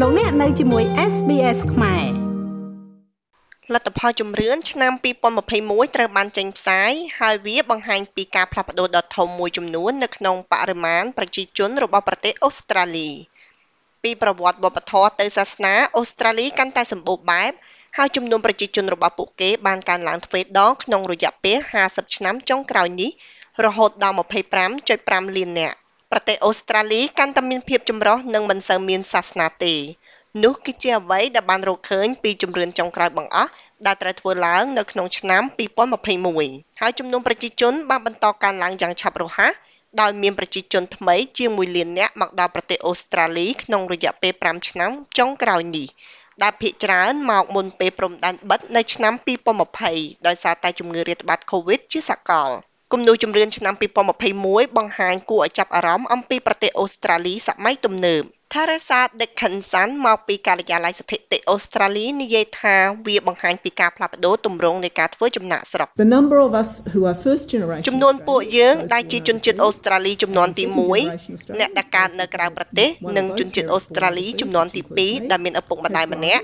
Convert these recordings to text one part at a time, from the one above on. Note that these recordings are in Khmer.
លោកអ្នកនៅជាមួយ SBS ខ្មែរលទ្ធផលជំរឿនឆ្នាំ2021ត្រូវបានចេញផ្សាយហើយវាបង្ហាញពីការផ្លាស់ប្តូរដ៏ធំមួយចំនួននៅក្នុងបរិមាណប្រជាជនរបស់ប្រទេសអូស្ត្រាលីពីប្រវត្តិវប្បធម៌ទៅសាសនាអូស្ត្រាលីកាន់តែសម្បូរបែបហើយចំនួនប្រជាជនរបស់ពួកគេបានកើនឡើងទ្វេដងក្នុងរយៈពេល50ឆ្នាំចុងក្រោយនេះរហូតដល់25.5លាននាក់ ប្រទេសអូស្ត្រាលីកាន់តែមានភាពចម្រុះនិងមិនសូវមានសាសនាទេនោះគឺជាអ្វីដែលបានរកឃើញពីជំរឿនចុងក្រោយបង្អស់ដែលត្រូវធ្វើឡើងនៅក្នុងឆ្នាំ2021ហើយចំនួនប្រជាជនបានបន្តកើនឡើងយ៉ាងឆាប់រហ័សដោយមានប្រជាជនថ្មីជាង1លាននាក់មកដល់ប្រទេសអូស្ត្រាលីក្នុងរយៈពេល5ឆ្នាំចុងក្រោយនេះដែលភាគច្រើនមកមុនពេលព្រំដែនបិទនៅឆ្នាំ2020ដោយសារតែជំងឺរាតត្បាត COVID ជាសកល គំនូរជំរឿនឆ្នាំ2021បង្ហាញគួរឲ្យចាប់អារម្មណ៍អំពីប្រទេសអូស្ត្រាលីសម័យទំនើប Theresa Dickinson មកពីការិយាល័យស្ថិតិអូស្ត្រាលីនិយាយថាវាបង្ហាញពីការផ្លាស់ប្ដូរទម្រង់នៃការធ្វើចំណាកស្រុកចំនួនពួកយើងដែលជាជនជាតិអូស្ត្រាលីចំនួនទី1អ្នកដែលកើតនៅក្រៅប្រទេសនិងជនជាតិអូស្ត្រាលីចំនួនទី2ដែលមានឪពុកម្ដាយម្នាក់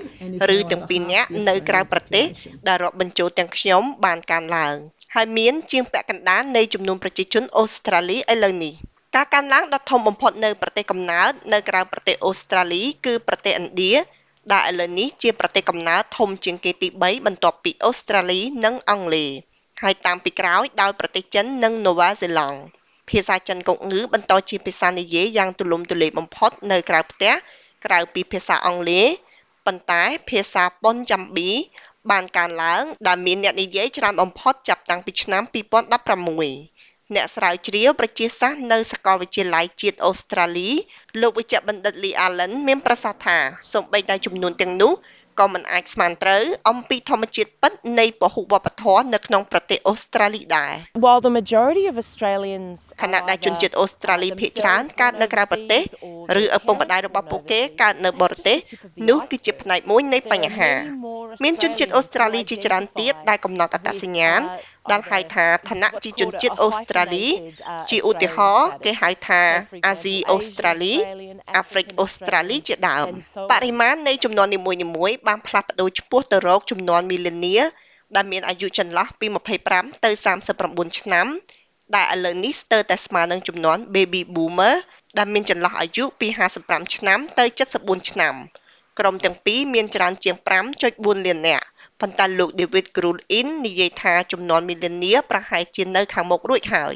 ឬទាំងពីរនាក់នៅក្រៅប្រទេសដែលរាប់បញ្ចូលទាំងខ្ញុំបានកើនឡើង ហើយមានជាងពាក់កណ្ដាលនៃចំនួនប្រជាជនអូស្ត្រាលីឥឡូវនេះការកើនឡើងដ៏ធំបំផុតនៅប្រទេសកំណើតនៅក្រៅប្រទេសអូស្ត្រាលីគឺប្រទេសឥណ្ឌាដែលឥឡូវនេះជាប្រទេសកំណើតធំជាងគេទី3បន្ទាប់ពីអូស្ត្រាលីនិងអង់គ្លេសហើយតាមពីក្រោយដោយប្រទេសចិននិងនូវែលសេឡង់ភាសាចិនកុកងឺបន្តជាភាសានិយាយយ៉ាងទូលំទូលាយបំផុតនៅក្រៅផ្ទះក្រៅពីភាសាអង់គ្លេសប៉ុន្តែភាសាប៉ុនចាំប៊ី បានកើនឡើង ដែលមានអ្នកនិយាយច្រើនបំផុតចាប់តាំងពីឆ្នាំ2016អ្នកស្រាវជ្រាវប្រជាសាស្ត្រនៅសាកលវិទ្យាល័យជាតិអូស្ត្រាលី លោកវិជ្ជបណ្ឌិត Lee Allen មានប្រសាសន៍ថាសូម្បីតែចំនួនទាំងនោះក៏មិនអាចស្មានត្រូវអំពីធម្មជាតិពិតនៃពហុវប្បធម៌នៅក្នុងប្រទេសអូស្ត្រាលីដែរ While the majority of Australians ខណៈដែលជនជាតិអូស្ត្រាលីភាគច្រើនកើតនៅក្រៅប្រទេសឬឪពុកម្ដាយរបស់ពួកគេកើតនៅបរទេសនោះគឺជាផ្នែកមួយនៃបញ្ហា មានជនជាតិអូស្ត្រាលីជាច្រើនទៀតដែលកំណត់អត្តសញ្ញាណដែលហៅថាឋានៈជាជនជាតិអូស្ត្រាលី ជាឧទាហរណ៍គេហៅថាអាស៊ីអូស្ត្រាលីអាហ្វ្រិកអូស្ត្រាលីជាដើមបរិមាណនៃចំនួននីមួយៗបានផ្លាស់ប្ដូរឆ្ពោះទៅរកចំនួនមីលីនីដែលមានអាយុចន្លោះពី25ទៅ39ឆ្នាំដែលឥឡូវនេះស្ទើរតែស្មើនឹងចំនួន baby boomer ដែលមានចន្លោះអាយុពី55ឆ្នាំទៅ74ឆ្នាំ ក្រុមទាំងពីរមានច្រើនជាង 5.4 លាននាក់ ប៉ុន្តែលោក David Grulin និយាយថាចំនួនមីលានីប្រហែលជានៅខាងមុខរួចហើយ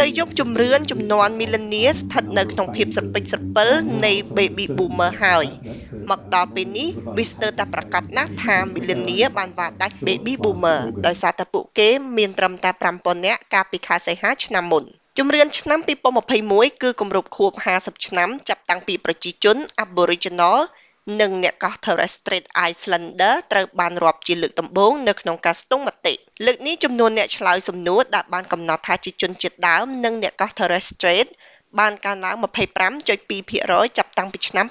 នៅយប់ជំរឿនចំនួនមីលានីស្ថិតនៅក្នុងភាពស្រពេចស្រពិលនៃ baby boomer ហើយមកដល់ពេលនេះវាស្ទើរតែប្រកាសណាស់ថាមីលានីបានវាដាច់ baby boomer ដោយសារតែពួកគេមានត្រឹមតែ5000នាក់កាលពីខែសីហាឆ្នាំមុន ជំរឿនឆ្នាំ2021គឺគម្រប់ខួប50ឆ្នាំចាប់តាំងពីប្រជាជន Aboriginal និងអ្នកកោះ Torres Strait Islander ត្រូវបានរាប់ជាលើកដំបូងនៅក្នុងការស្ទង់មតិលើកនេះចំនួនអ្នកឆ្លើយសំណួរដែលបានកំណត់ថាជាជនជាតិដើមនិងអ្នកកោះ Torres Strait បានកើនឡើង25.2%ចាប់តាំងពីឆ្នាំ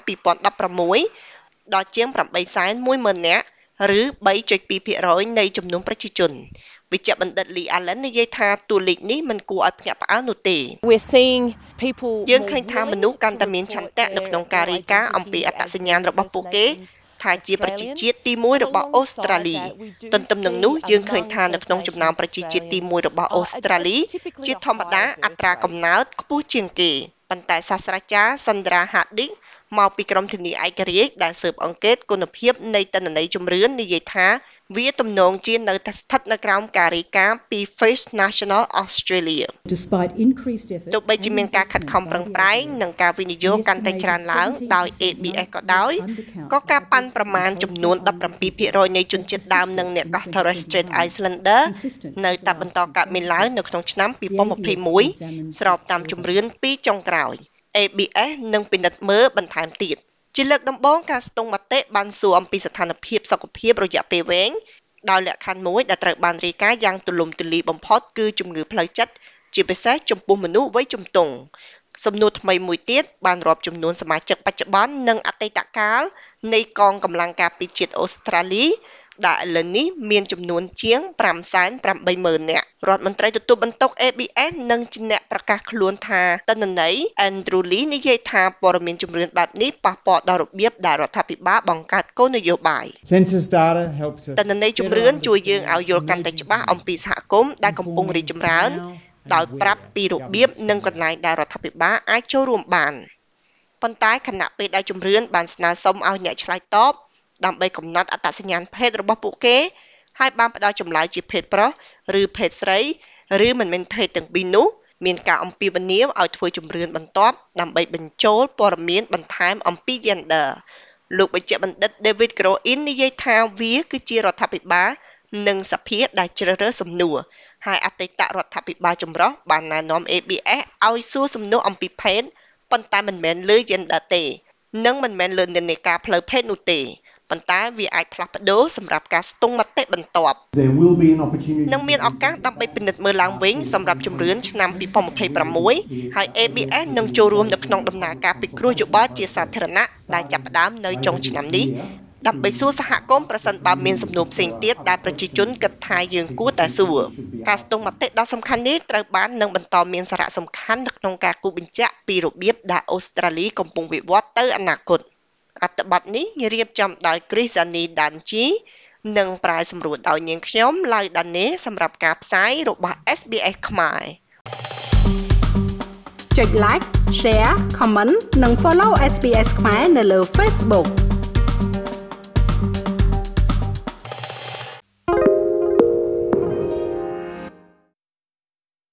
2016ដល់ជាង810,000នាក់ ឬ3.2%នៃចំនួនប្រជាជនវិជ្ជបណ្ឌិត Lee Allen និយាយថាតួលេខនេះមិនគួរឲ្យភ្ញាក់ផ្អើលនោះទេ We're seeing people យើងឃើញថាមនុស្សកាន់តែមានឆន្ទៈនៅក្នុងការរាយការណ៍អំពីអត្តសញ្ញាណរបស់ពួកគេថាជាប្រជាជាតិទី1របស់អូស្ត្រាលីទន្ទឹមនឹងនោះយើងឃើញថានៅក្នុងចំណោមប្រជាជាតិទី1របស់អូស្ត្រាលីជាធម្មតាអត្រាកំណើតខ្ពស់ជាងគេប៉ុន្តែសាស្ត្រាចារ្យ Sandra Harding មកពីក្រុមធានាឯករាជ្យដែលស៊ើបអង្កេតគុណភាពនៃតនន័យជំរឿននិយាយថាវាទំនងជានៅតែស្ថិតនៅក្រោមការរាយការណ៍ពី First National Australia ទោះបីជាមានការខិតខំប្រឹងប្រែងនិងការវិនិយោគកាន់តែច្រើនឡើងដោយ ABS ក៏ដោយក៏ការប៉ាន់ប្រមាណចំនួន17%នៃជនជាតិដើមនិងអ្នកកោះ Torres Strait Islander នៅតែបន្តកើតមានឡើងនៅក្នុងឆ្នាំ2021ស្របតាមជំរឿនពីចុងក្រោយ ABS នឹងពិនិត្យមើលបន្ថែមទៀតជាលើកដំបូងការស្ទង់មតិបានសួរអំពីស្ថានភាពសុខភាពរយៈពេលវែងដោយលក្ខខណ្ឌមួយដែលត្រូវបានរាយការណ៍យ៉ាងទូលំទូលាយបំផុតគឺជំងឺផ្លូវចិត្តជាពិសេសចំពោះមនុស្សវ័យជំទង់សំណួរថ្មីមួយទៀតបានរាប់ចំនួនសមាជិកបច្ចុប្បន្ននិងអតីតកាលនៃកងកម្លាំងការពារជាតិអូស្ត្រាលី ដែលឥឡូវនេះមានចំនួនជាង580,000នាក់រដ្ឋមន្ត្រីទទួលបន្ទុក ABS និងជាអ្នកប្រកាសខ្លួនថាតនន័យ Andrew Lee និយាយថាព័ត៌មានជំរឿនបែបនេះប៉ះពាល់ដល់របៀបដែលរដ្ឋាភិបាលបង្កើតគោលនយោបាយ Census data helps us តនន័យជំរឿនជួយយើងឲ្យយល់កាន់តែច្បាស់អំពីសហគមន៍ដែលកំពុងរីកចម្រើនដោយប្រាប់ពីរបៀបនិងកន្លែងដែលរដ្ឋាភិបាលអាចចូលរួមបានប៉ុន្តែខណៈពេលដែលជំរឿនបានស្នើសុំឲ្យអ្នកឆ្លើយតប ដើម្បីកំណត់អត្តសញ្ញាណភេទរបស់ពួកគេ ហើយបានផ្ដល់ចម្លើយជាភេទប្រុសឬភេទស្រីឬមិនមែនភេទទាំងពីរនោះមានការអំពាវនាវឲ្យធ្វើជំរឿនបន្ទាប់ដើម្បីបញ្ចូលព័ត៌មានបន្ថែមអំពី gender លោកបញ្ជាបណ្ឌិត David Groin និយាយថាវាគឺជារដ្ឋាភិបាលនិងសភាដែលជ្រើសរើសសំណួរហើយអតីតរដ្ឋាភិបាលចម្រុះបានណែនាំ ABS ឲ្យសួរសំណួរអំពីភេទប៉ុន្តែមិនមែនលើ gender ទេ និងមិនមែនលើនិន្នាការផ្លូវភេទនោះទេ ប៉ុន្តែវាអាចផ្លាស់ប្ដូរសម្រាប់ការស្ទង់មតិបន្ទាប់ There will be an opportunity នឹងមានឱកាសដើម្បីពិនិត្យមើលឡើងវិញសម្រាប់ជំរឿនឆ្នាំ2026ហើយ ABS នឹងចូលរួមនៅក្នុងដំណើរការពិគ្រោះយោបល់ជាសាធារណៈដែលចាប់ផ្ដើមនៅចុងឆ្នាំនេះដើម្បីសួរសហគមន៍ប្រសិនបើមានសំណួរផ្សេងទៀតដែលប្រជាជនគិតថាយើងគួរតែសួរការស្ទង់មតិដ៏សំខាន់នេះត្រូវបាននឹងបន្តមានសារៈសំខាន់នៅក្នុងការគូសបញ្ជាក់ពីរបៀបដែលអូស្ត្រាលីកំពុងវិវត្តទៅអនាគត អត្ថបទនេះរៀបចំដោយ Chrisani Danji និងប្រាយសម្រួលដោយនាងខ្ញុំឡៅដានេសម្រាប់ការផ្សាយរបស់ SBS ខ្មែរចុច like share comment និង follow SBS ខ្មែរនៅលើ Facebook